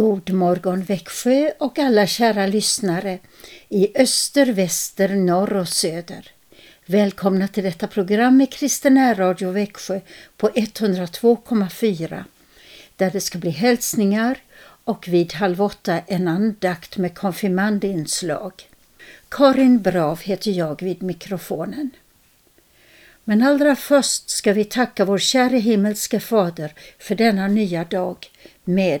God morgon Växjö och alla kära lyssnare i öster, väster, norr och söder. Välkomna till detta program med Kristen Radio Växjö på 102,4 där det ska bli hälsningar och vid halv åtta en andakt med konfirmandinslag. Karin Brav heter jag vid mikrofonen. Men allra först ska vi tacka vår käre himmelske Fader för denna nya dag med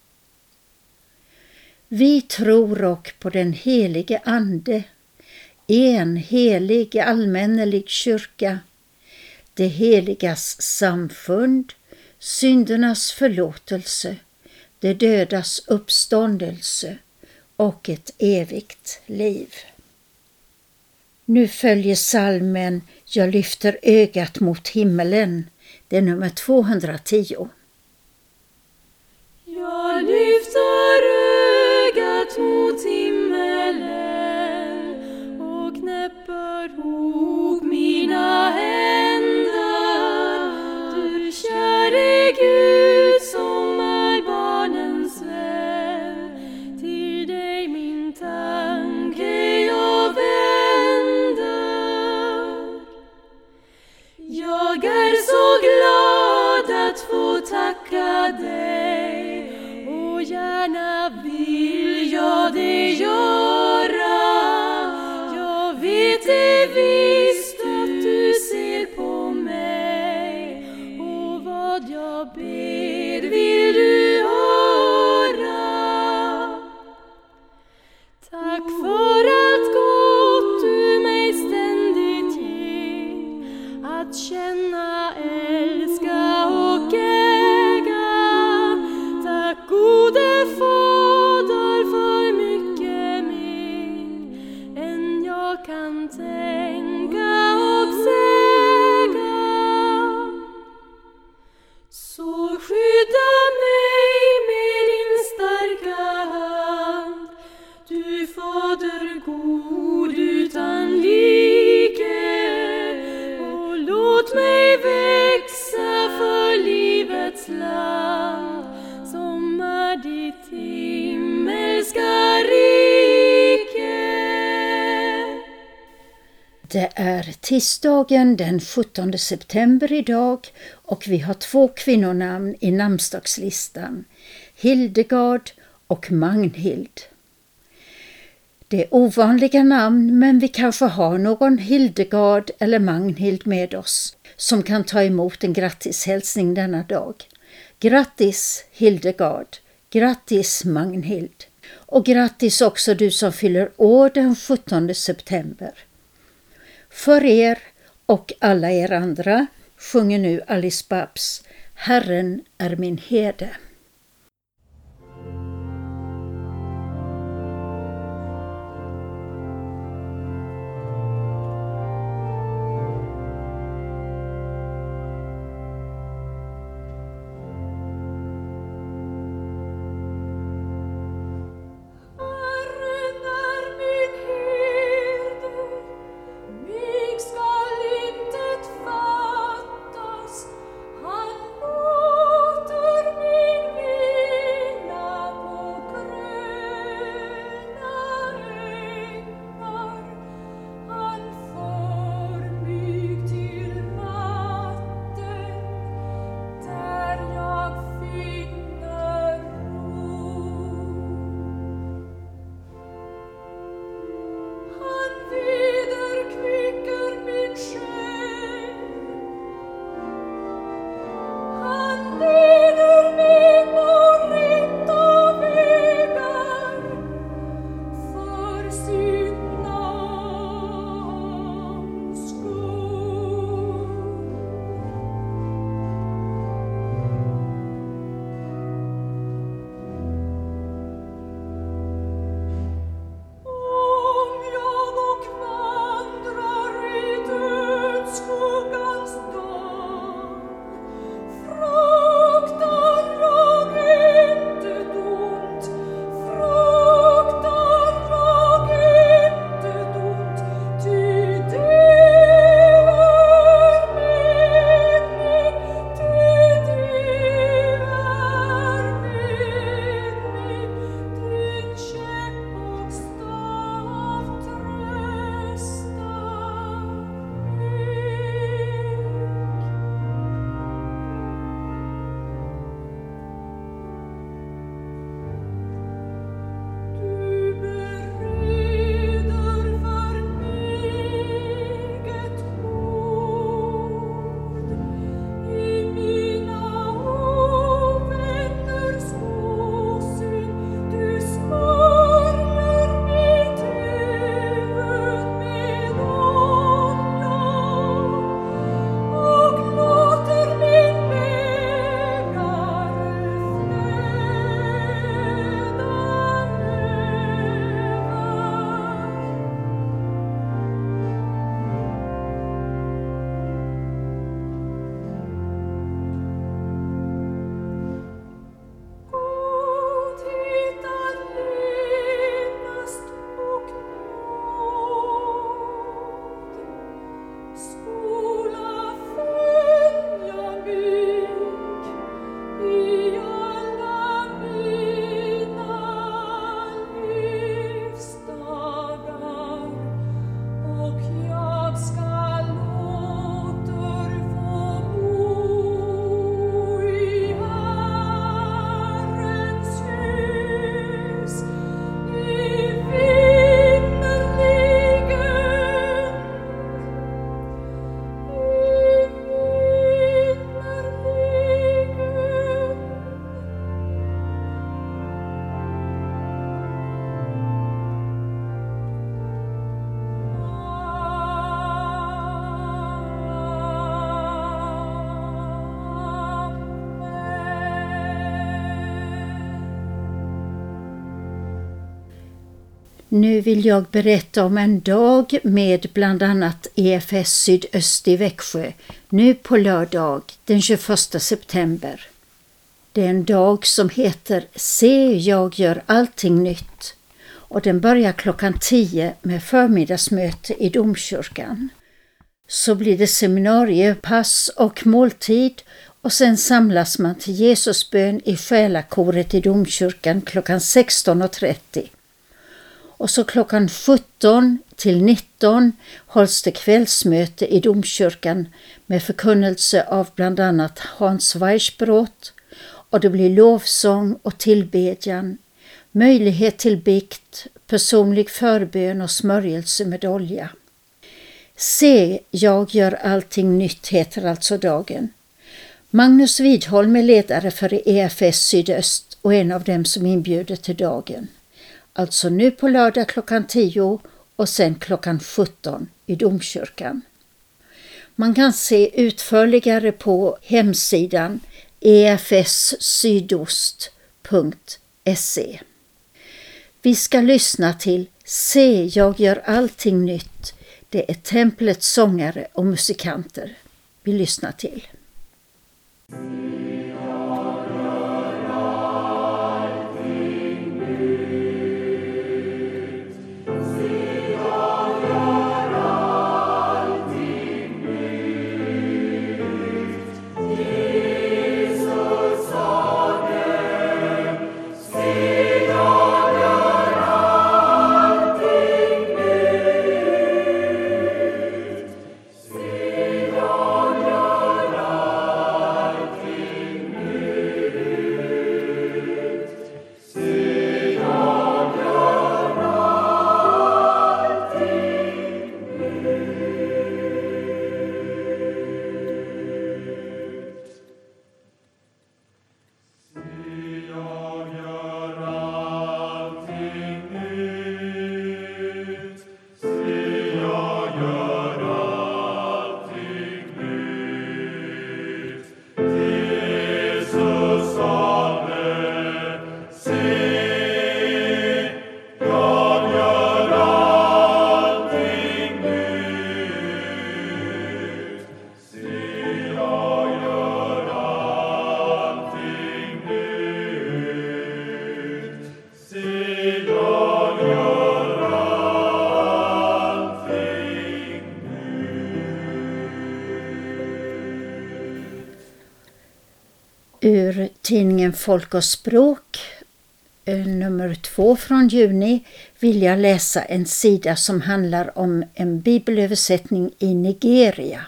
Vi tror och på den helige Ande, en helig allmännelig kyrka, det heligas samfund, syndernas förlåtelse, det dödas uppståndelse och ett evigt liv. Nu följer salmen Jag lyfter ögat mot himmelen. Det är nummer 210. Jag lyfter tacka dig. Och gärna vill jag det göra. Det är tisdagen den 17 september idag och vi har två kvinnonamn i namnsdagslistan. Hildegard och Magnhild. Det är ovanliga namn men vi kanske har någon Hildegard eller Magnhild med oss som kan ta emot en grattishälsning denna dag. Grattis Hildegard! Grattis Magnhild! Och grattis också du som fyller år den 17 september. För er och alla er andra sjunger nu Alice Babs Herren är min herde. Nu vill jag berätta om en dag med bland annat EFS Sydöst i Växjö, nu på lördag den 21 september. Det är en dag som heter Se, jag gör allting nytt och den börjar klockan 10 med förmiddagsmöte i domkyrkan. Så blir det seminariepass och måltid och sen samlas man till Jesusbön i själakoret i domkyrkan klockan 16.30. Och så klockan 17 till 19 hålls det kvällsmöte i domkyrkan med förkunnelse av bland annat Hans Weissbrot och det blir lovsång och tillbedjan, möjlighet till bikt, personlig förbön och smörjelse med olja. Se, jag gör allting nytt heter alltså dagen. Magnus Widholm är ledare för EFS Sydöst och en av dem som inbjuder till dagen. Alltså nu på lördag klockan 10 och sen klockan 17 i domkyrkan. Man kan se utförligare på hemsidan efssydost.se. Vi ska lyssna till Se, jag gör allting nytt. Det är templets sångare och musikanter vi lyssnar till. Ur tidningen Folk och språk eh, nummer två från juni vill jag läsa en sida som handlar om en bibelöversättning i Nigeria.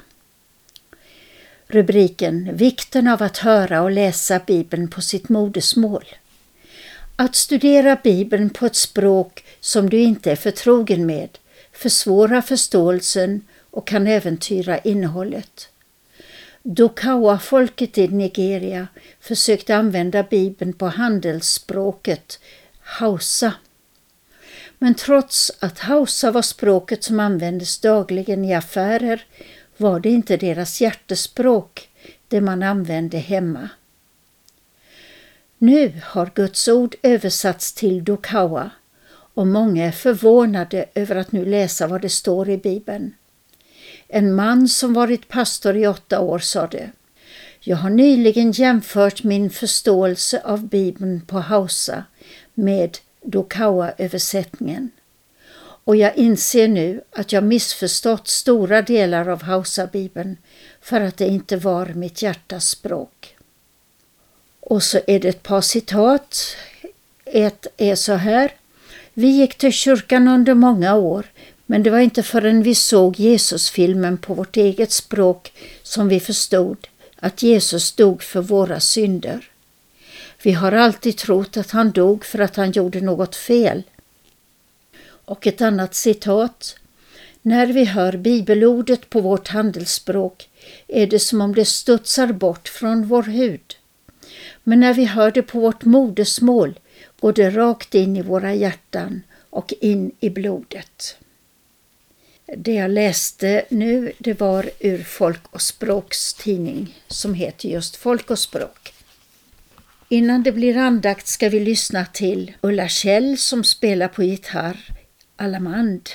Rubriken Vikten av att höra och läsa Bibeln på sitt modersmål. Att studera Bibeln på ett språk som du inte är förtrogen med försvårar förståelsen och kan äventyra innehållet. Dokawa-folket i Nigeria försökte använda Bibeln på handelsspråket hausa. Men trots att hausa var språket som användes dagligen i affärer var det inte deras hjärtespråk, det man använde hemma. Nu har Guds ord översatts till Dokawa och många är förvånade över att nu läsa vad det står i Bibeln. En man som varit pastor i åtta år sade Jag har nyligen jämfört min förståelse av Bibeln på hausa med Dokawa-översättningen och jag inser nu att jag missförstått stora delar av Hausa-bibeln för att det inte var mitt hjärtas språk. Och så är det ett par citat. Ett är så här. Vi gick till kyrkan under många år men det var inte förrän vi såg Jesusfilmen på vårt eget språk som vi förstod att Jesus dog för våra synder. Vi har alltid trott att han dog för att han gjorde något fel. Och ett annat citat. När vi hör bibelordet på vårt handelsspråk är det som om det studsar bort från vår hud. Men när vi hör det på vårt modersmål går det rakt in i våra hjärtan och in i blodet. Det jag läste nu det var ur Folk och språks tidning som heter just Folk och språk. Innan det blir andakt ska vi lyssna till Ulla Kjell som spelar på gitarr, Alamand.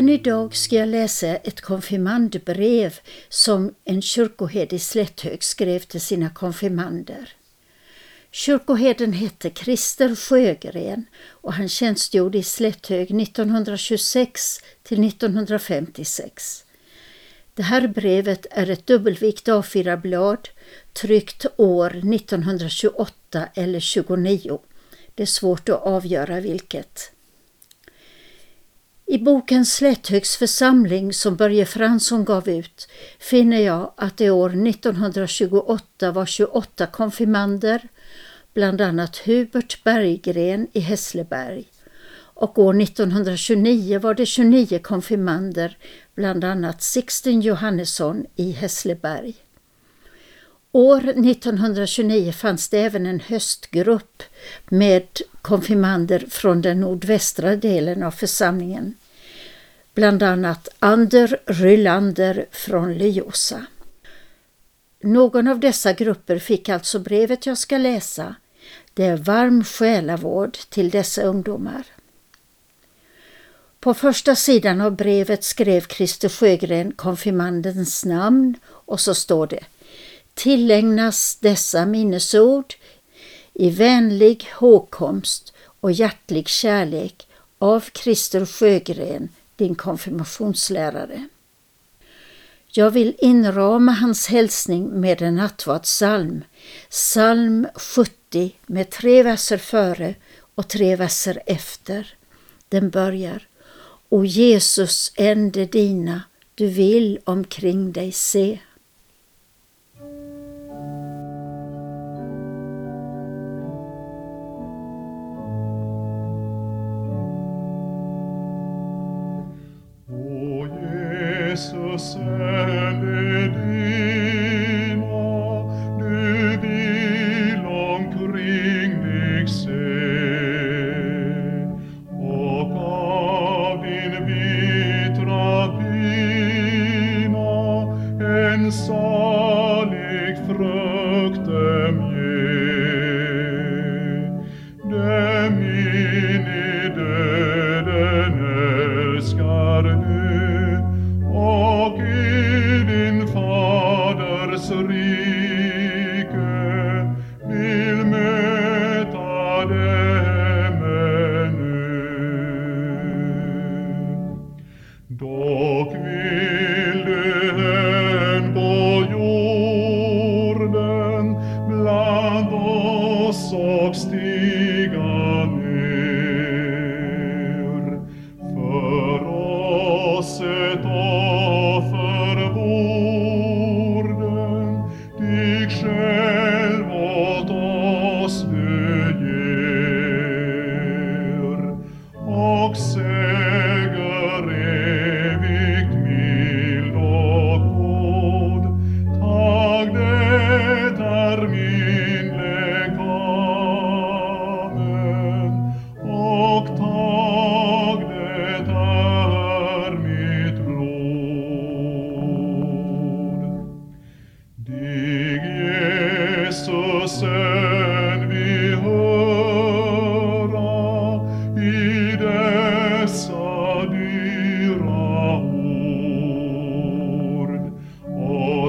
Även idag ska jag läsa ett konfirmandbrev som en kyrkoherde i Slätthög skrev till sina konfirmander. Kyrkoherden hette Christer Sjögren och han tjänstgjorde i Slätthög 1926 till 1956. Det här brevet är ett dubbelvikt A4-blad tryckt år 1928 eller 29. Det är svårt att avgöra vilket. I boken Slätthögs församling som Börje Fransson gav ut finner jag att det år 1928 var 28 konfirmander, bland annat Hubert Berggren i Hässleberg. Och år 1929 var det 29 konfirmander, bland annat Sixten Johannesson i Hässleberg. År 1929 fanns det även en höstgrupp med konfirmander från den nordvästra delen av församlingen. Bland annat Ander Rylander från Lyosa. Någon av dessa grupper fick alltså brevet jag ska läsa. Det är varm själavård till dessa ungdomar. På första sidan av brevet skrev Christer Sjögren konfirmandens namn och så står det tillägnas dessa minnesord i vänlig hågkomst och hjärtlig kärlek av Christer Sjögren, din konfirmationslärare. Jag vill inrama hans hälsning med en nattvardssalm, psalm 70 med tre verser före och tre verser efter. Den börjar O Jesus, ände dina, du vill omkring dig se. say.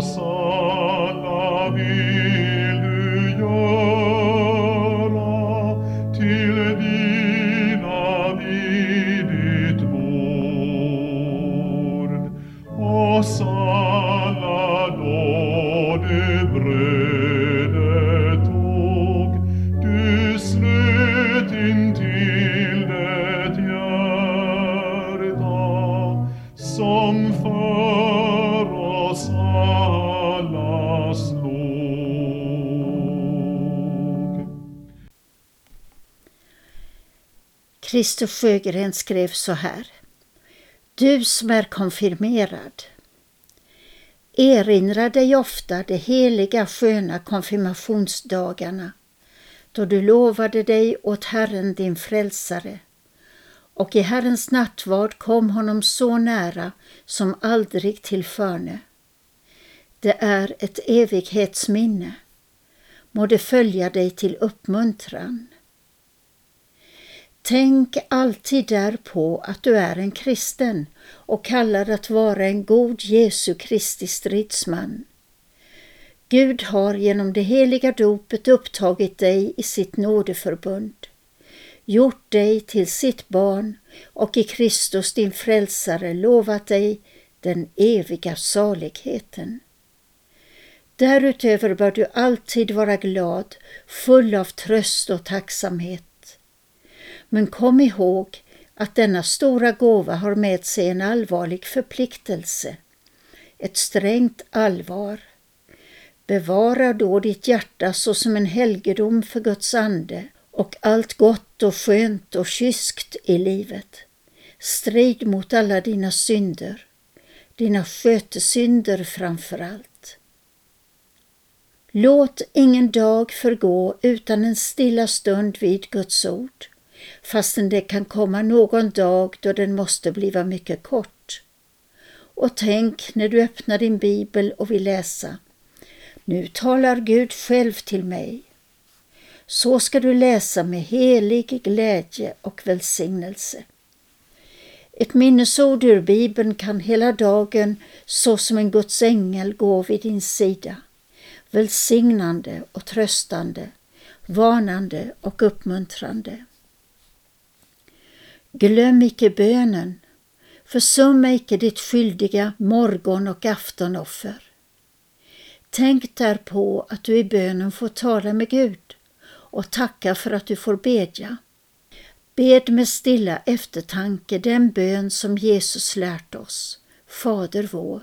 Och Christer Sjögren skrev så här. Du som är konfirmerad. Erinra dig ofta de heliga sköna konfirmationsdagarna då du lovade dig åt Herren din frälsare och i Herrens nattvard kom honom så nära som aldrig tillförne. Det är ett evighetsminne. Må det följa dig till uppmuntran. Tänk alltid därpå att du är en kristen och kallad att vara en god Jesu Kristi stridsman. Gud har genom det heliga dopet upptagit dig i sitt nådeförbund, gjort dig till sitt barn och i Kristus din frälsare lovat dig den eviga saligheten. Därutöver bör du alltid vara glad, full av tröst och tacksamhet. Men kom ihåg att denna stora gåva har med sig en allvarlig förpliktelse, ett strängt allvar. Bevara då ditt hjärta såsom en helgedom för Guds ande och allt gott och skönt och kyskt i livet. Strid mot alla dina synder, dina skötesynder framför allt. Låt ingen dag förgå utan en stilla stund vid Guds ord, fastän det kan komma någon dag då den måste bliva mycket kort. Och tänk när du öppnar din bibel och vill läsa. Nu talar Gud själv till mig. Så ska du läsa med helig glädje och välsignelse. Ett minnesord ur Bibeln kan hela dagen så som en Guds ängel gå vid din sida, välsignande och tröstande, varnande och uppmuntrande. Glöm icke bönen, försumma icke ditt skyldiga morgon och aftonoffer. Tänk därpå att du i bönen får tala med Gud och tacka för att du får bedja. Bed med stilla eftertanke den bön som Jesus lärt oss, Fader vår,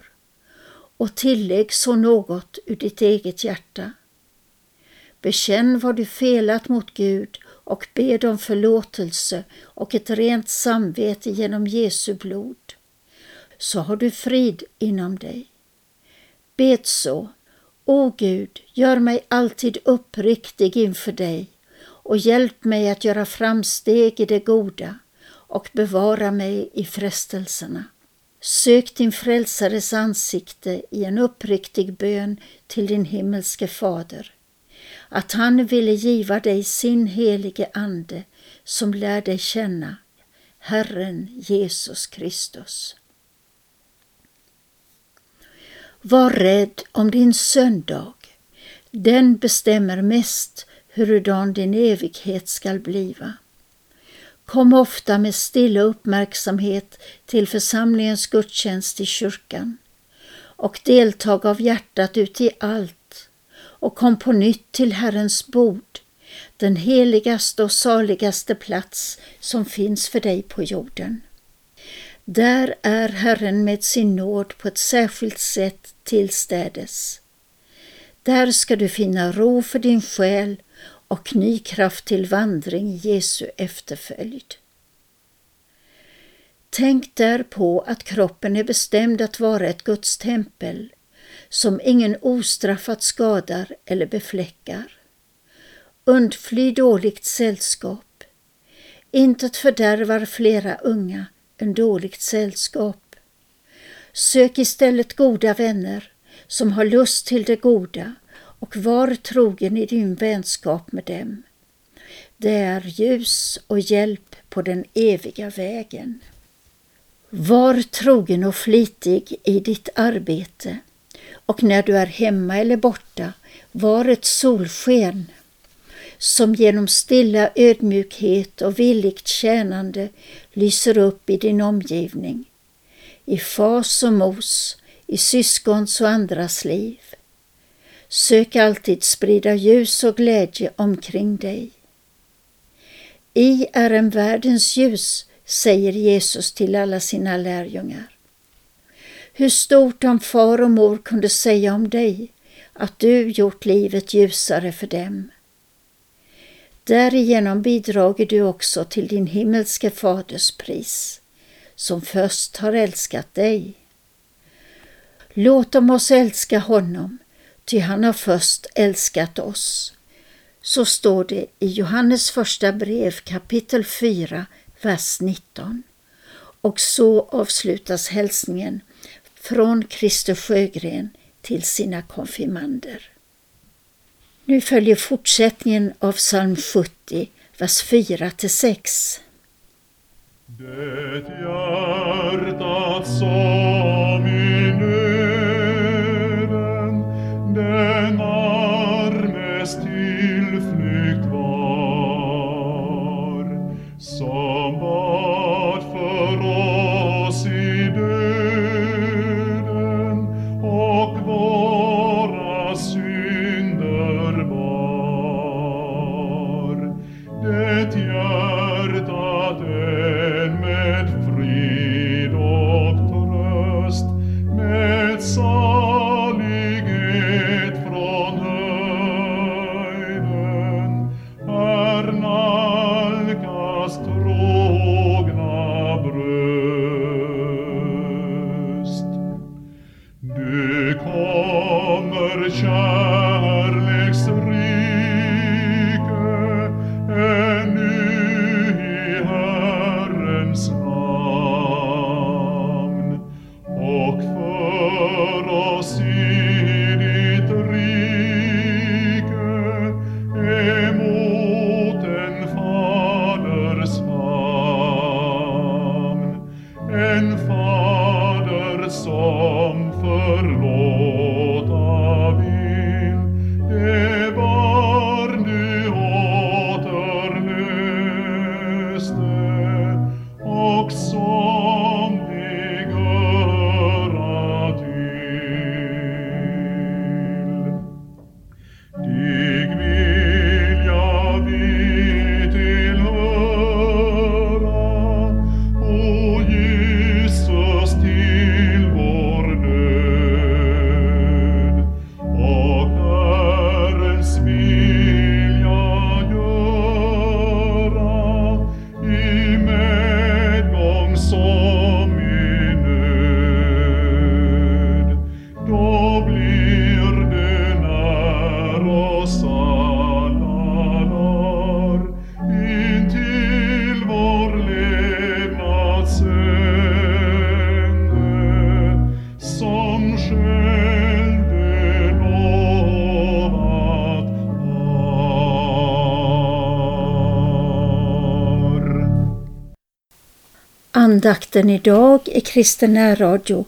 och tillägg så något ur ditt eget hjärta. Bekänn vad du felat mot Gud och bed om förlåtelse och ett rent samvete genom Jesu blod. Så har du frid inom dig. Bed så, O Gud, gör mig alltid uppriktig inför dig och hjälp mig att göra framsteg i det goda och bevara mig i frestelserna. Sök din frälsares ansikte i en uppriktig bön till din himmelske fader, att han ville giva dig sin helige Ande som lär dig känna Herren Jesus Kristus. Var rädd om din söndag. Den bestämmer mest hurudan din evighet skall bliva. Kom ofta med stilla uppmärksamhet till församlingens gudstjänst i kyrkan och deltag av hjärtat uti allt och kom på nytt till Herrens bord, den heligaste och saligaste plats som finns för dig på jorden. Där är Herren med sin nåd på ett särskilt sätt tillstädes. Där ska du finna ro för din själ och ny kraft till vandring i Jesu efterföljd. Tänk därpå att kroppen är bestämd att vara ett Guds tempel som ingen ostraffat skadar eller befläckar. Undfly dåligt sällskap. Intet fördärvar flera unga än dåligt sällskap. Sök istället goda vänner som har lust till det goda och var trogen i din vänskap med dem. Det är ljus och hjälp på den eviga vägen. Var trogen och flitig i ditt arbete och när du är hemma eller borta, var ett solsken som genom stilla ödmjukhet och villigt tjänande lyser upp i din omgivning, i fas och mos, i syskons och andras liv. Sök alltid sprida ljus och glädje omkring dig. I är en världens ljus, säger Jesus till alla sina lärjungar. Hur stort han far och mor kunde säga om dig att du gjort livet ljusare för dem. Därigenom bidrager du också till din himmelske faders pris, som först har älskat dig. Låt om oss älska honom, ty han har först älskat oss. Så står det i Johannes första brev kapitel 4, vers 19. Och så avslutas hälsningen från Christer Sjögren till sina konfirmander. Nu följer fortsättningen av psalm 70, vers 4 till 6. Det hjärtat som som Andakten idag i Kristen närradio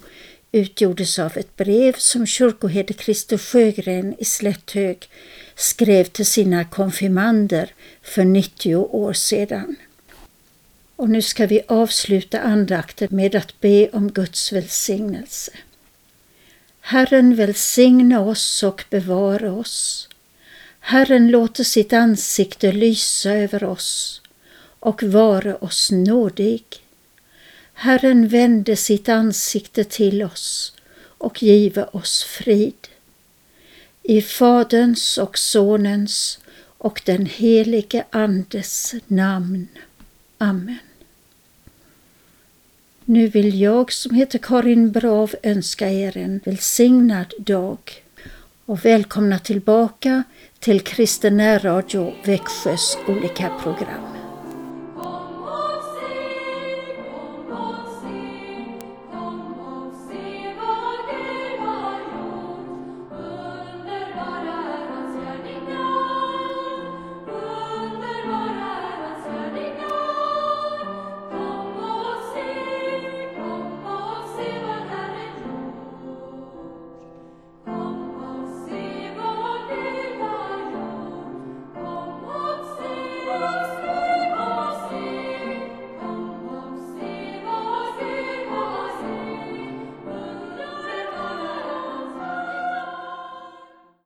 utgjordes av ett brev som kyrkoherde Christer Sjögren i Slätthög skrev till sina konfirmander för 90 år sedan. Och nu ska vi avsluta andakten med att be om Guds välsignelse. Herren välsigna oss och bevara oss. Herren låter sitt ansikte lysa över oss och vara oss nådig. Herren vände sitt ansikte till oss och give oss frid. I Faderns och Sonens och den helige Andes namn. Amen. Nu vill jag som heter Karin Brav önska er en välsignad dag och välkomna tillbaka till Kristen närradio Växjös olika program.